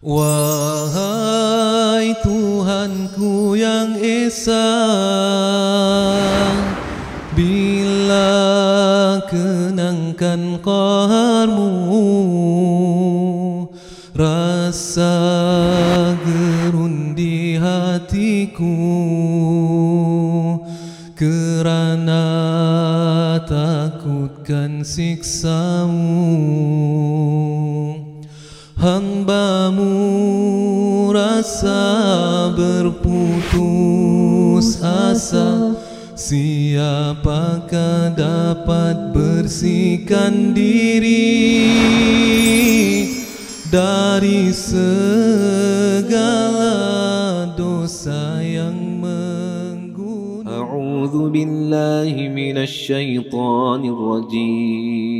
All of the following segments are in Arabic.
Wahai Tuhanku yang Esa Bila kenangkan qaharmu Rasa gerun di hatiku Kerana takutkan siksamu Hambamu rasa berputus asa. Siapakah dapat bersihkan diri Dari segala dosa yang mengguna? A'udhu billahi minasyaitanir rajim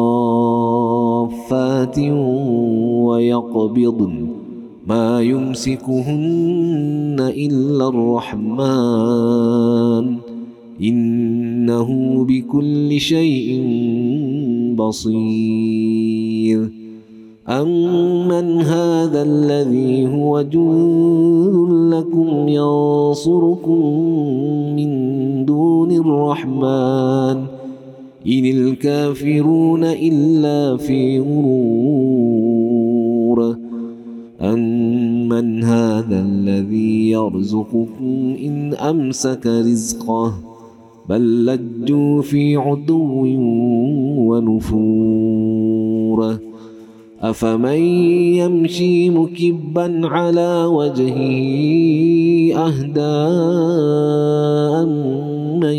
صافات ويقبضن ما يمسكهن إلا الرحمن. إنه بكل شيء بصير. أمن هذا الذي هو جند لكم ينصركم من دون الرحمن. إن الكافرون إلا في غرور. أمن هذا الذي يرزقكم إن أمسك رزقه؟ بل لجوا في عدو ونفور. أفمن يمشي مكبا على وجهه أهدى من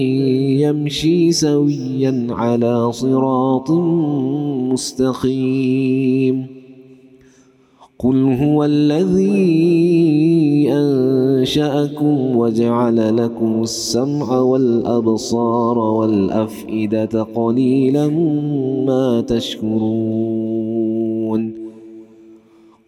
يمشي سويا على صراط مستقيم قل هو الذي أنشأكم وجعل لكم السمع والأبصار والأفئدة قليلا ما تشكرون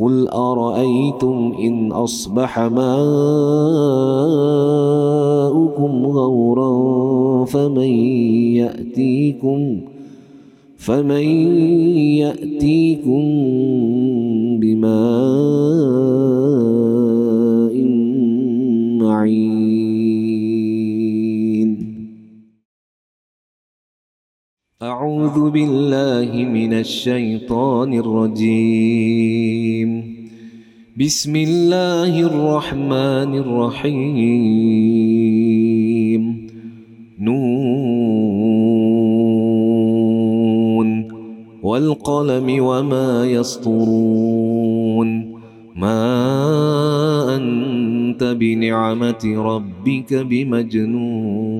قل أرأيتم إن أصبح ماؤكم غورا فمن يأتيكم فمن يأتيكم بماء معين أعوذ بالله من الشيطان الرجيم. بسم الله الرحمن الرحيم. نون. والقلم وما يسطرون. ما أنت بنعمة ربك بمجنون.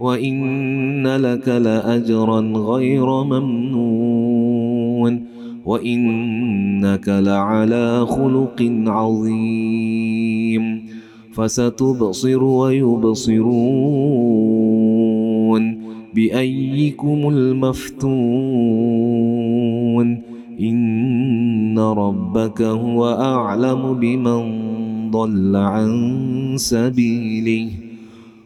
وإن لك لأجرا غير ممنون وإنك لعلى خلق عظيم فستبصر ويبصرون بأيكم المفتون إن ربك هو أعلم بمن ضل عن سبيله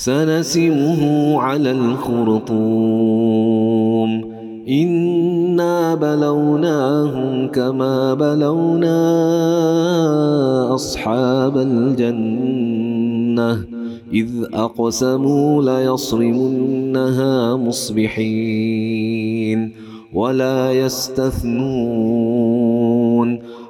سنسمه على الخرطوم. إنا بلوناهم كما بلونا أصحاب الجنة. إذ أقسموا ليصرمنها مصبحين ولا يستثنون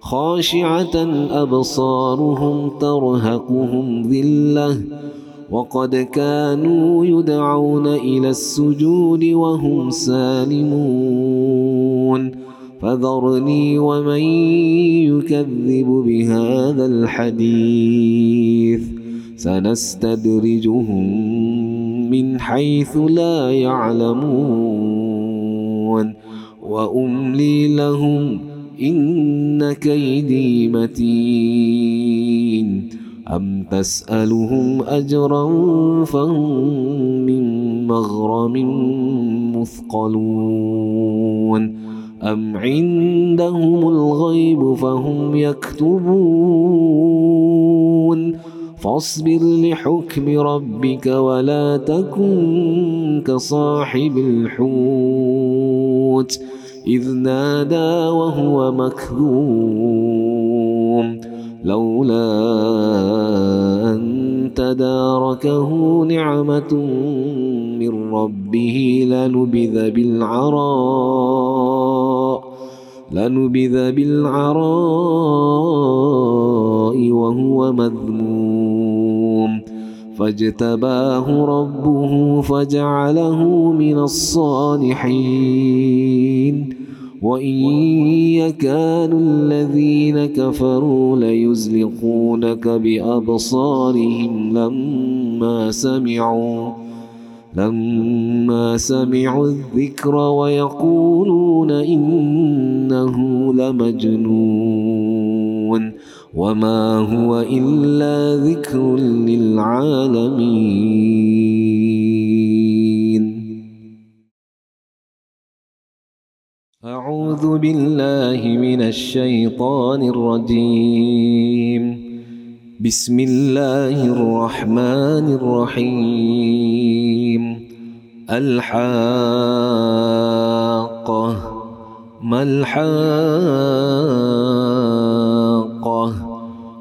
خاشعة أبصارهم ترهقهم ذلة وقد كانوا يدعون إلى السجود وهم سالمون فذرني ومن يكذب بهذا الحديث سنستدرجهم من حيث لا يعلمون وأملي لهم إن كيدي متين. أم تسألهم أجرا فهم من مغرم مثقلون. أم عندهم الغيب فهم يكتبون. فاصبر لحكم ربك ولا تكن كصاحب الحوت. إذ نادى وهو مكذوم لولا أن تداركه نعمة من ربه لنبذ بالعراء لنبذ بالعراء وهو مذموم فاجتباه ربه فجعله من الصالحين. وإن يكاد الذين كفروا ليزلقونك بأبصارهم لما سمعوا لما سمعوا الذكر ويقولون إنه لمجنون. وما هو إلا ذكر للعالمين. أعوذ بالله من الشيطان الرجيم. بسم الله الرحمن الرحيم. الحاقة. ما الحاقة؟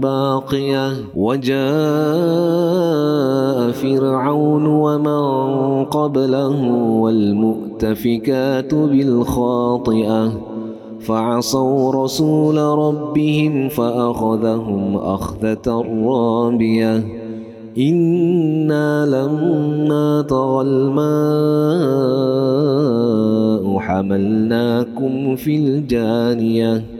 باقية وجاء فرعون ومن قبله والمؤتفكات بالخاطئة. فعصوا رسول ربهم فأخذهم أخذة رابية. إنا لما طغى الماء حملناكم في الجانية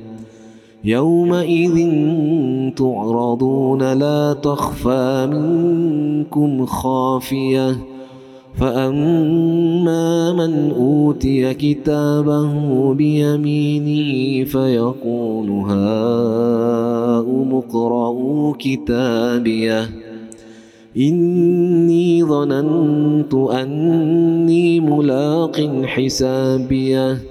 يومئذ تعرضون لا تخفى منكم خافية فأما من أوتي كتابه بيمينه فيقول هاؤم اقرءوا كتابيه. إني ظننت أني ملاق حسابيه.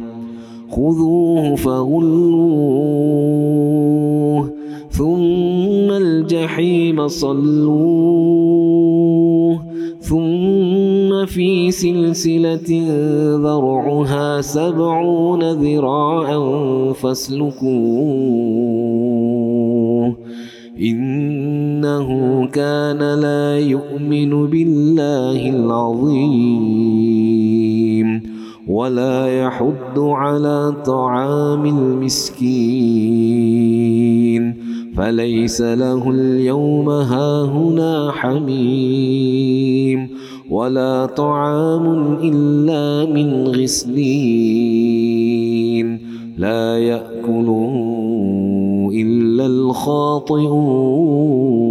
خذوه فغلوه ثم الجحيم صلوه ثم في سلسلة ذرعها سبعون ذراعا فاسلكوه إنه كان لا يؤمن بالله العظيم ولا يحض على طعام المسكين. فليس له اليوم هاهنا حميم. ولا طعام إلا من غسلين. لا يأكله إلا الخاطئون.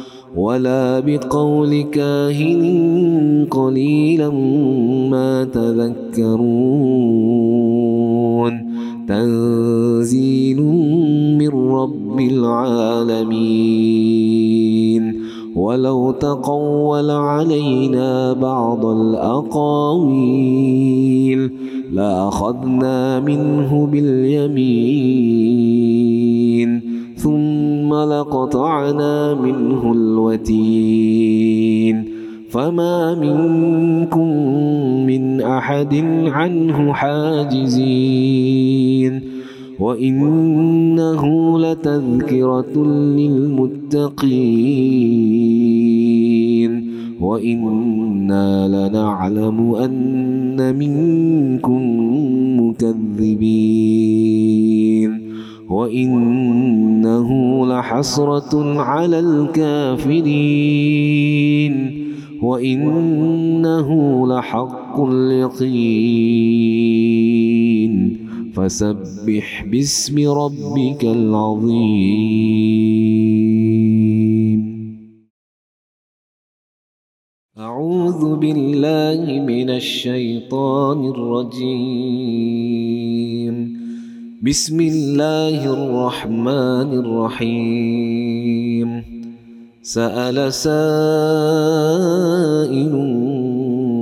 ولا بقول كاهن قليلا ما تذكرون. تنزيل من رب العالمين. ولو تقول علينا بعض الأقاويل لأخذنا منه باليمين. ثم لقطعنا منه الوتين. فما منكم من أحد عنه حاجزين. وإنه لتذكرة للمتقين. وإنا لنعلم أن منكم مكذبين. وإنه لحسرة على الكافرين. وإنه لحق اليقين. فسبح باسم ربك العظيم. أعوذ بالله من الشيطان الرجيم. بسم الله الرحمن الرحيم. سأل سائل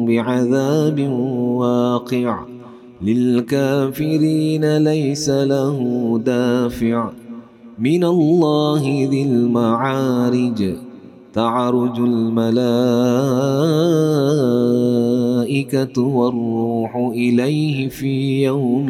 بعذاب واقع. للكافرين ليس له دافع. من الله ذي المعارج. تعرج الملائكة والروح إليه في يوم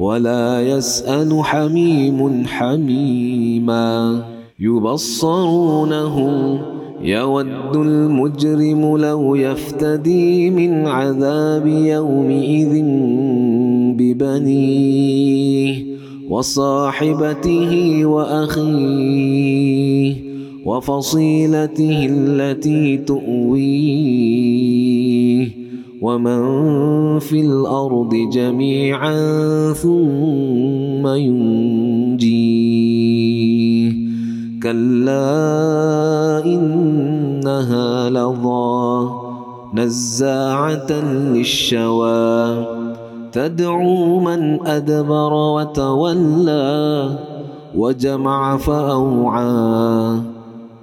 ولا يسأل حميم حميما. يبصرونهم يود المجرم لو يفتدي من عذاب يومئذ ببنيه وصاحبته وأخيه وفصيلته التي تؤويه. ومن في الأرض جميعا ثم ينجيه كلا إنها لظى نزاعة للشوى تدعو من أدبر وتولى وجمع فأوعى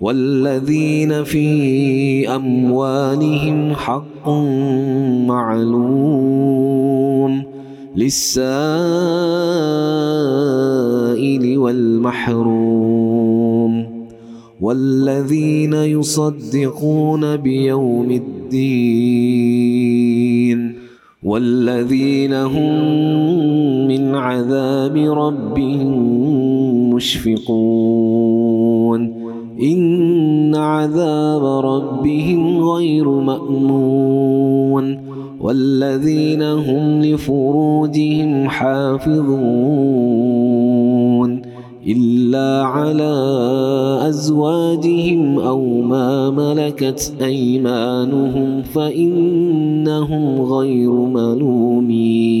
والذين في أموالهم حق معلوم للسائل والمحروم والذين يصدقون بيوم الدين والذين هم من عذاب ربهم مشفقون إن عذاب ربهم غير مأمون والذين هم لفروجهم حافظون إلا على أزواجهم أو ما ملكت أيمانهم فإنهم غير ملومين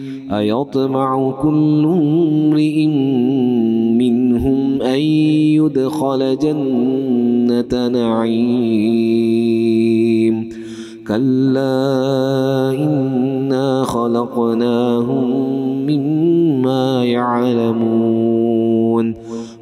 أيطمع كل امرئ منهم أن يدخل جنة نعيم. كلا إنا خلقناهم مما يعلمون.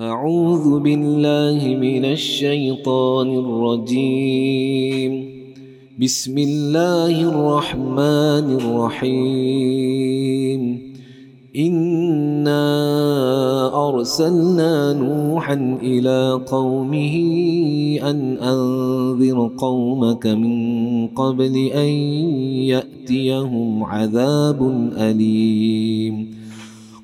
أعوذ بالله من الشيطان الرجيم. بسم الله الرحمن الرحيم. إنا أرسلنا نوحا إلى قومه أن أنذر قومك من قبل أن يأتيهم عذاب أليم.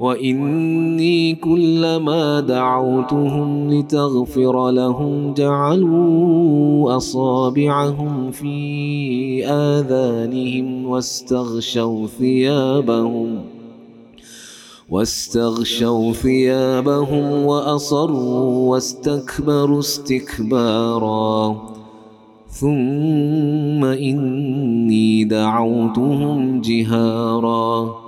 وإني كلما دعوتهم لتغفر لهم جعلوا أصابعهم في آذانهم واستغشوا ثيابهم واستغشوا ثيابهم وأصروا واستكبروا استكبارا ثم إني دعوتهم جهارا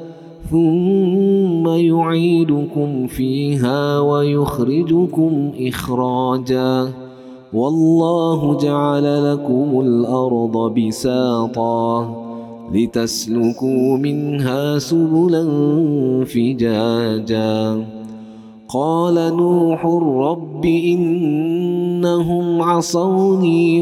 ثم يعيدكم فيها ويخرجكم إخراجا. والله جعل لكم الأرض بساطا لتسلكوا منها سبلا فجاجا. قال نوح رب إنهم عصوني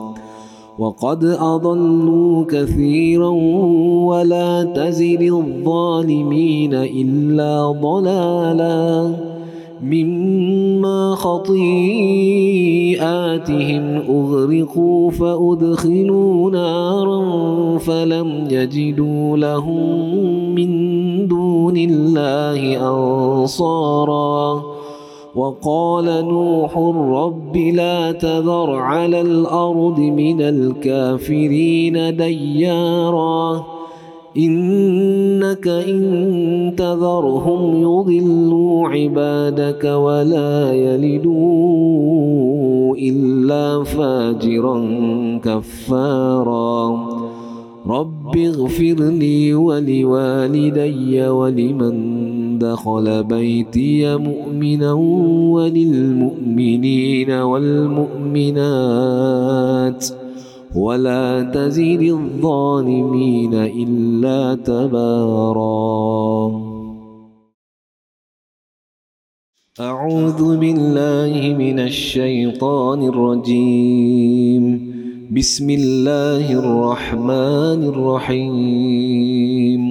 وقد أضلوا كثيرا ولا تزل الظالمين إلا ضلالا مما خطيئاتهم أغرقوا فأدخلوا نارا فلم يجدوا لهم من دون الله أنصاراً وقال نوح رب لا تذر على الأرض من الكافرين ديارا. إنك إن تذرهم يضلوا عبادك ولا يلدوا إلا فاجرا كفارا. رب اغفر لي ولوالدي ولمن دخل بيتي مؤمنا وللمؤمنين والمؤمنات ولا تزد الظالمين إلا تبارا. أعوذ بالله من الشيطان الرجيم. بسم الله الرحمن الرحيم.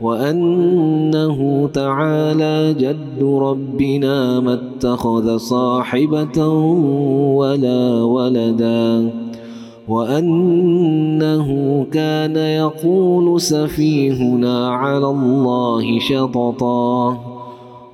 وأنه تعالى جد ربنا ما اتخذ صاحبة ولا ولدا. وأنه كان يقول سفيهنا على الله شططا.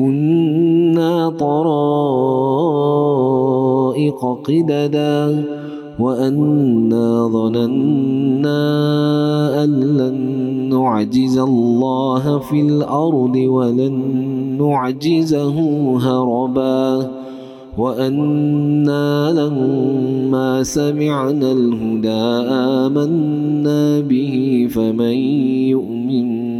كنا طرائق قددا وأنا ظننا أن لن نعجز الله في الأرض ولن نعجزه هربا وأنا لما سمعنا الهدى آمنا به فمن يؤمن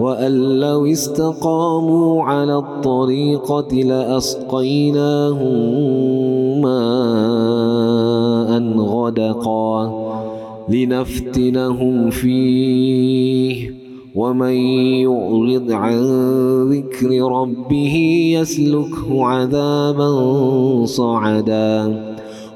وأن لو استقاموا على الطريقة لأسقيناهم ماء غدقا لنفتنهم فيه ومن يعرض عن ذكر ربه يسلكه عذابا صعدا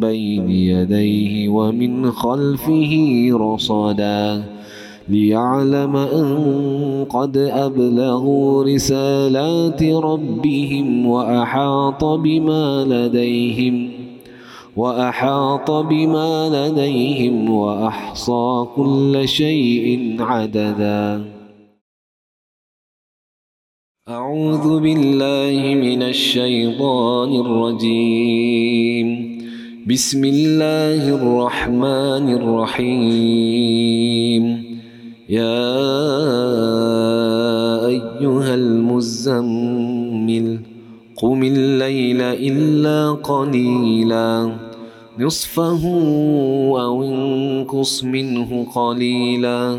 بين يديه ومن خلفه رصدا ليعلم أن قد أبلغوا رسالات ربهم وأحاط بما لديهم وأحاط بما لديهم وأحصى كل شيء عددا. أعوذ بالله من الشيطان الرجيم. بسم الله الرحمن الرحيم. يا أيها المزمل قم الليل إلا قليلا. نصفه أو انقص منه قليلا.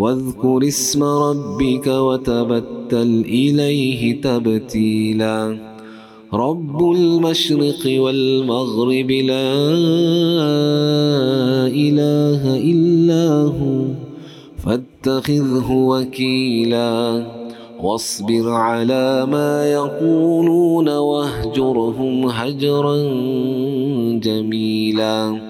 واذكر اسم ربك وتبتل إليه تبتيلا. رب المشرق والمغرب لا إله إلا هو فاتخذه وكيلا. واصبر على ما يقولون واهجرهم هجرا جميلا.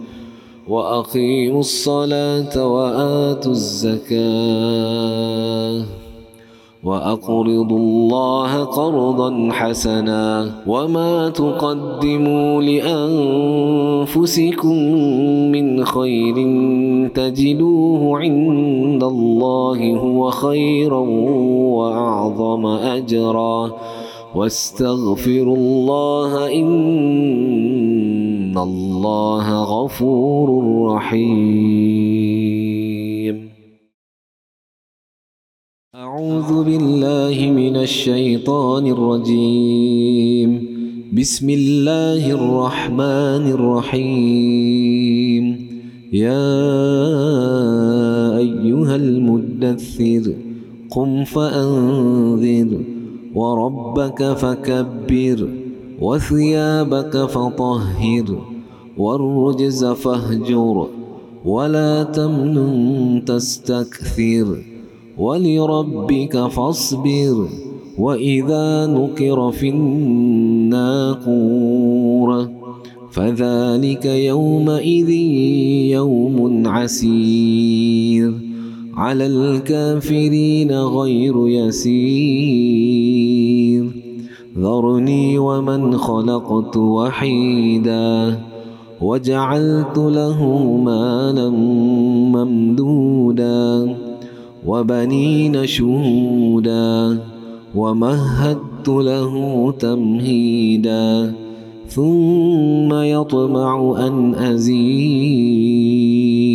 وأقيموا الصلاة وآتوا الزكاة وأقرضوا الله قرضا حسنا وما تقدموا لأنفسكم من خير تجدوه عند الله هو خيرا وأعظم أجرا واستغفروا الله إن الله غفور رحيم. أعوذ بالله من الشيطان الرجيم. بسم الله الرحمن الرحيم. يا أيها المدثر قم فأنذر وربك فكبر. وثيابك فطهر والرجز فاهجر ولا تمنن تستكثر ولربك فاصبر وإذا نكر في الناقور فذلك يومئذ يوم عسير على الكافرين غير يسير ذرني ومن خلقت وحيدا وجعلت له مالا ممدودا وبنين شهودا ومهدت له تمهيدا ثم يطمع أن أزيد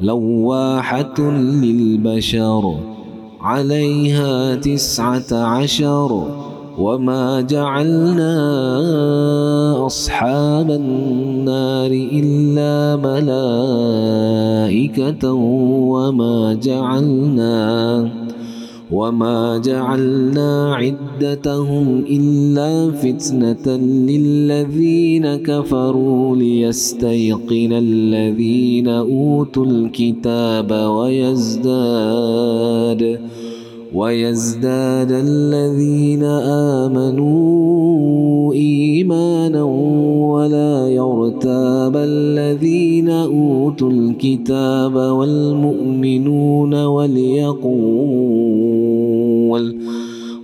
لواحة للبشر عليها تسعة عشر وما جعلنا أصحاب النار إلا ملائكة وما جعلنا وما جعلنا عدتهم إلا فتنة للذين كفروا ليستيقن الذين أوتوا الكتاب ويزداد ويزداد الذين آمنوا إيمانا ولا يرتاب الذين أوتوا الكتاب والمؤمنون وليقول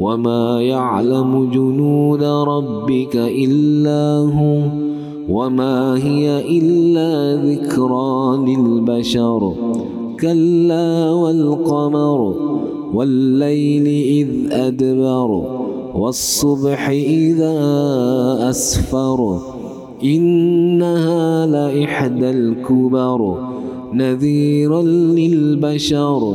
وما يعلم جنود ربك إلا هو وما هي إلا ذكرى للبشر كلا والقمر والليل إذ أدبر والصبح إذا أسفر إنها لإحدى الكبر نذيرا للبشر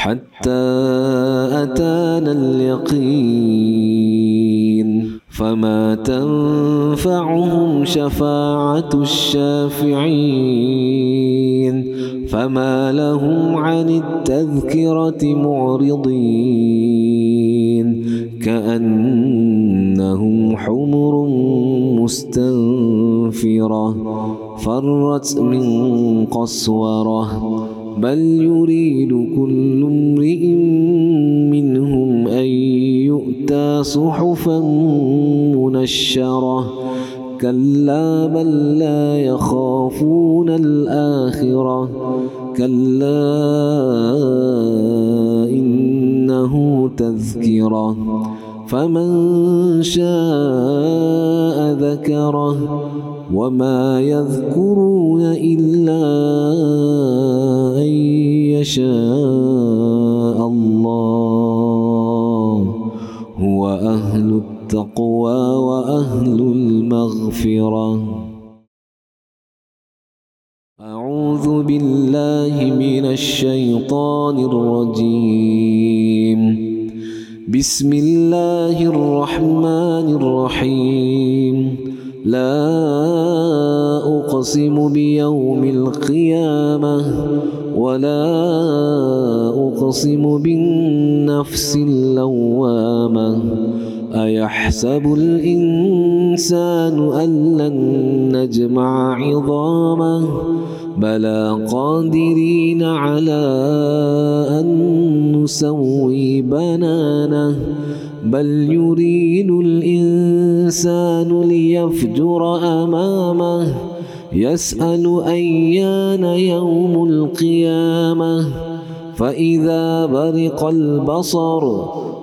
حتى أتانا اليقين فما تنفعهم شفاعة الشافعين فما لهم عن التذكرة معرضين كأنهم حمر مستنفرة فرت من قسورة بل يريد كل امرئ منهم أن يؤتى صحفا منشرة. كلا بل لا يخافون الآخرة. كلا إنه تذكرة. فمن شاء ذكره وما يذكرون إلا أن يشاء الله. هو أهل التقوى وأهل المغفرة. أعوذ بالله من الشيطان الرجيم. بسم الله الرحمن الرحيم. لا أقسم بيوم القيامة ولا أقسم بالنفس اللوامة. أيحسب الإنسان أن لن نجمع عظامه بلى قادرين على أن نسوي بنانه بل يريد الإنسان ليفجر أمامه يسأل أيان يوم القيامة فإذا برق البصر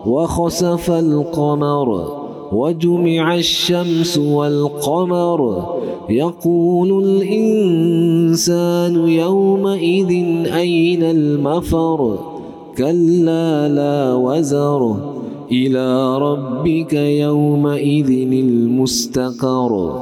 وخسف القمر وجمع الشمس والقمر يقول الإنسان يومئذ أين المفر؟ كلا لا وزر. إلى ربك يومئذ المستقر.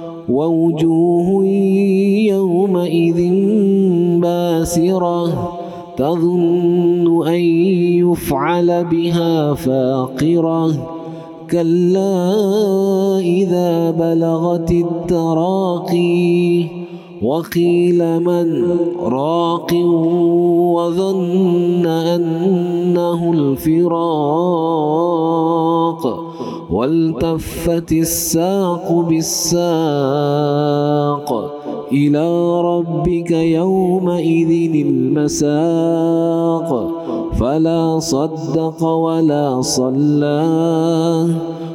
ووجوه يومئذ باسرة تظن أن يفعل بها فاقرة. كلا إذا بلغت التراقي وقيل من راق وظن أنه الفراق. والتفت الساق بالساق إلى ربك يومئذ المساق. فلا صدق ولا صلى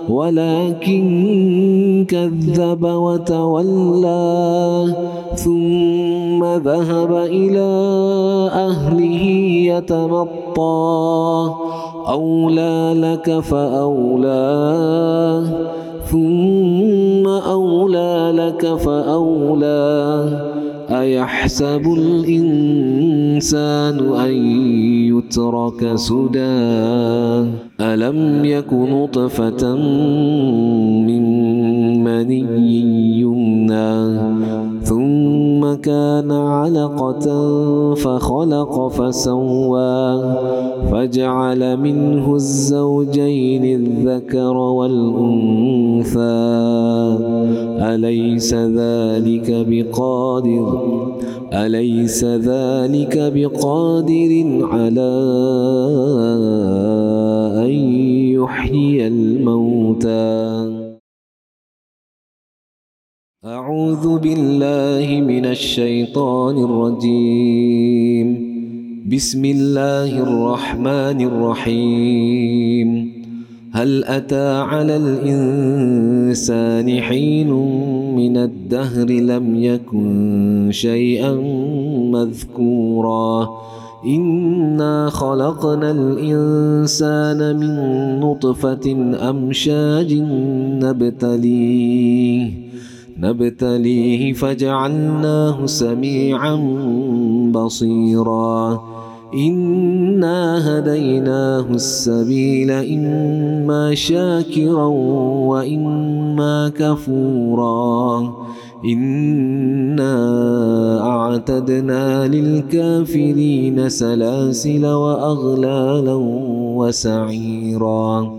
ولكن كذب وتولى. ثم ذهب إلى أهله يتمطى. أولى لك فأولى ثم أولى لك فأولى. أيحسب الإنسان أن يترك سدى؟ ألم يك نطفة من مني يمنى ثم كان علقة فخلق فسوى فجعل منه الزوجين الذكر والأنثى. أليس ذلك بقادر؟ أليس ذلك بقادر على أن يحيي الموتى؟ أعوذ بالله من الشيطان الرجيم. بسم الله الرحمن الرحيم. هل أتى على الإنسان حين من الدهر لم يكن شيئا مذكورا؟ إنا خلقنا الإنسان من نطفة أمشاج نبتليه. نبتليه فجعلناه سميعا بصيرا. إنا هديناه السبيل إما شاكرا وإما كفورا. إنا أعتدنا للكافرين سلاسل وأغلالا وسعيرا.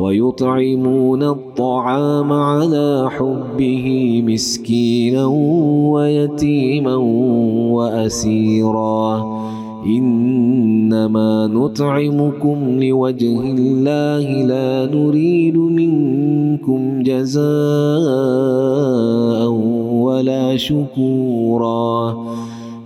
ويطعمون الطعام على حبه مسكينا ويتيما وأسيرا. إنما نطعمكم لوجه الله لا نريد منكم جزاء ولا شكورا.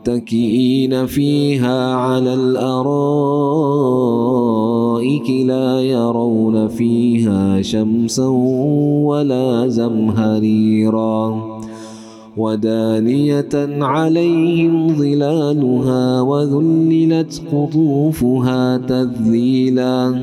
متكئين فيها على الأرائك لا يرون فيها شمسا ولا زمهريرا ودانية عليهم ظلالها وذللت قطوفها تذليلا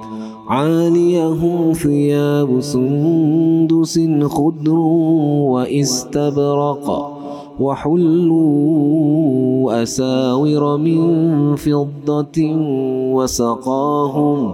عاليهم ثياب سندس خضر واستبرق وحلوا أساور من فضة وسقاهم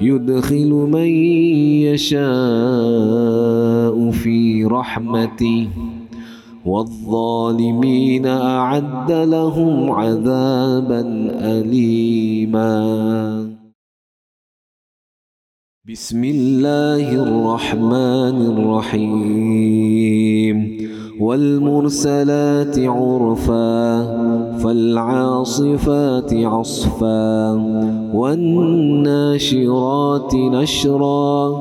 يدخل من يشاء في رحمته والظالمين أعد لهم عذابا أليما. بسم الله الرحمن الرحيم. والمرسلات عرفا فالعاصفات عصفا والناشرات نشرا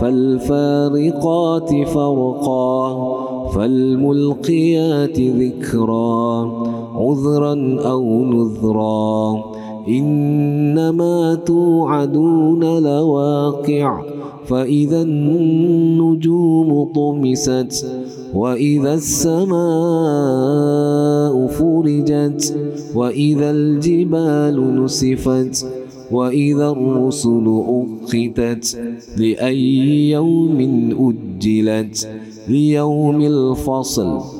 فالفارقات فرقا فالملقيات ذكرا عذرا أو نذرا. إنما توعدون لواقع فإذا النجوم طمست وإذا السماء فرجت وإذا الجبال نسفت وإذا الرسل أقتت لأي يوم أجلت ليوم الفصل.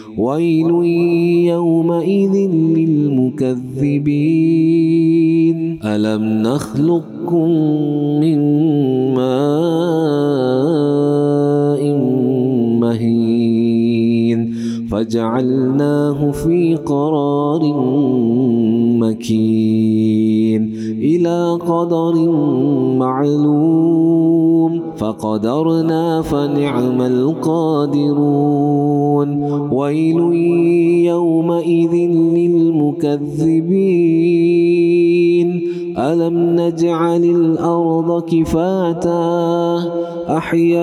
ويل يومئذ للمكذبين. ألم نخلقكم من ماء مهين؟ فجعلناه في قرار مكين. إلى قدر معلوم. فقدرنا فنعم القادرون. ويل يومئذ للمكذبين. ألم نجعل الأرض كفاتا أحياء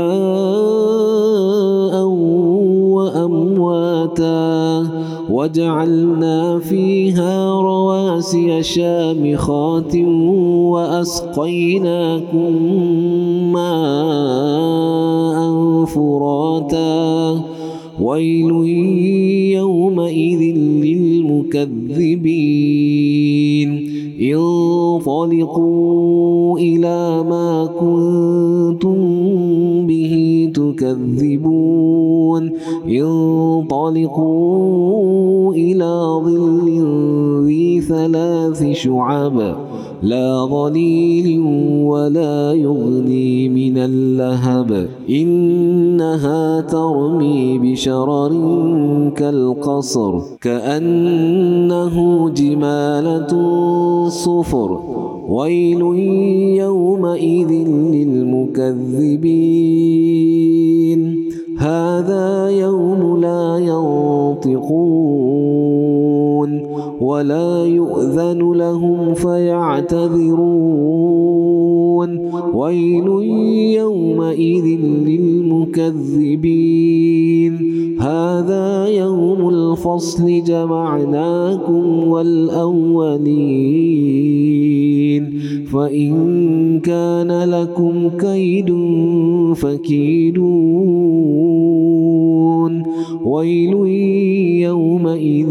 وأمواتا وجعلنا فيها رواسي شامخات وأسقيناكم ماء فراتا ويل يومئذ للمكذبين انطلقوا إلى ما كنتم به تكذبون. انطلقوا إلى ظل ذي ثلاث شعب. لا ظليل ولا يغني من اللهب. إنها ترمي بشرر كالقصر كأنه جمالة صفر. ويل يومئذ للمكذبين. هذا يوم لا ينطقون. ولا يؤذن لهم فيعتذرون. ويل يومئذ للمكذبين. هذا يوم الفصل جمعناكم والأولين. فإن كان لكم كيد فكيدون. ويل يومئذ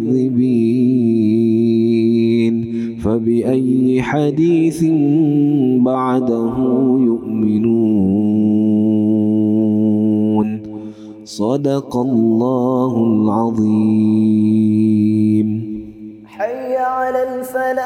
فبأي حديث بعده يؤمنون. صدق الله العظيم. حي على الفلاح.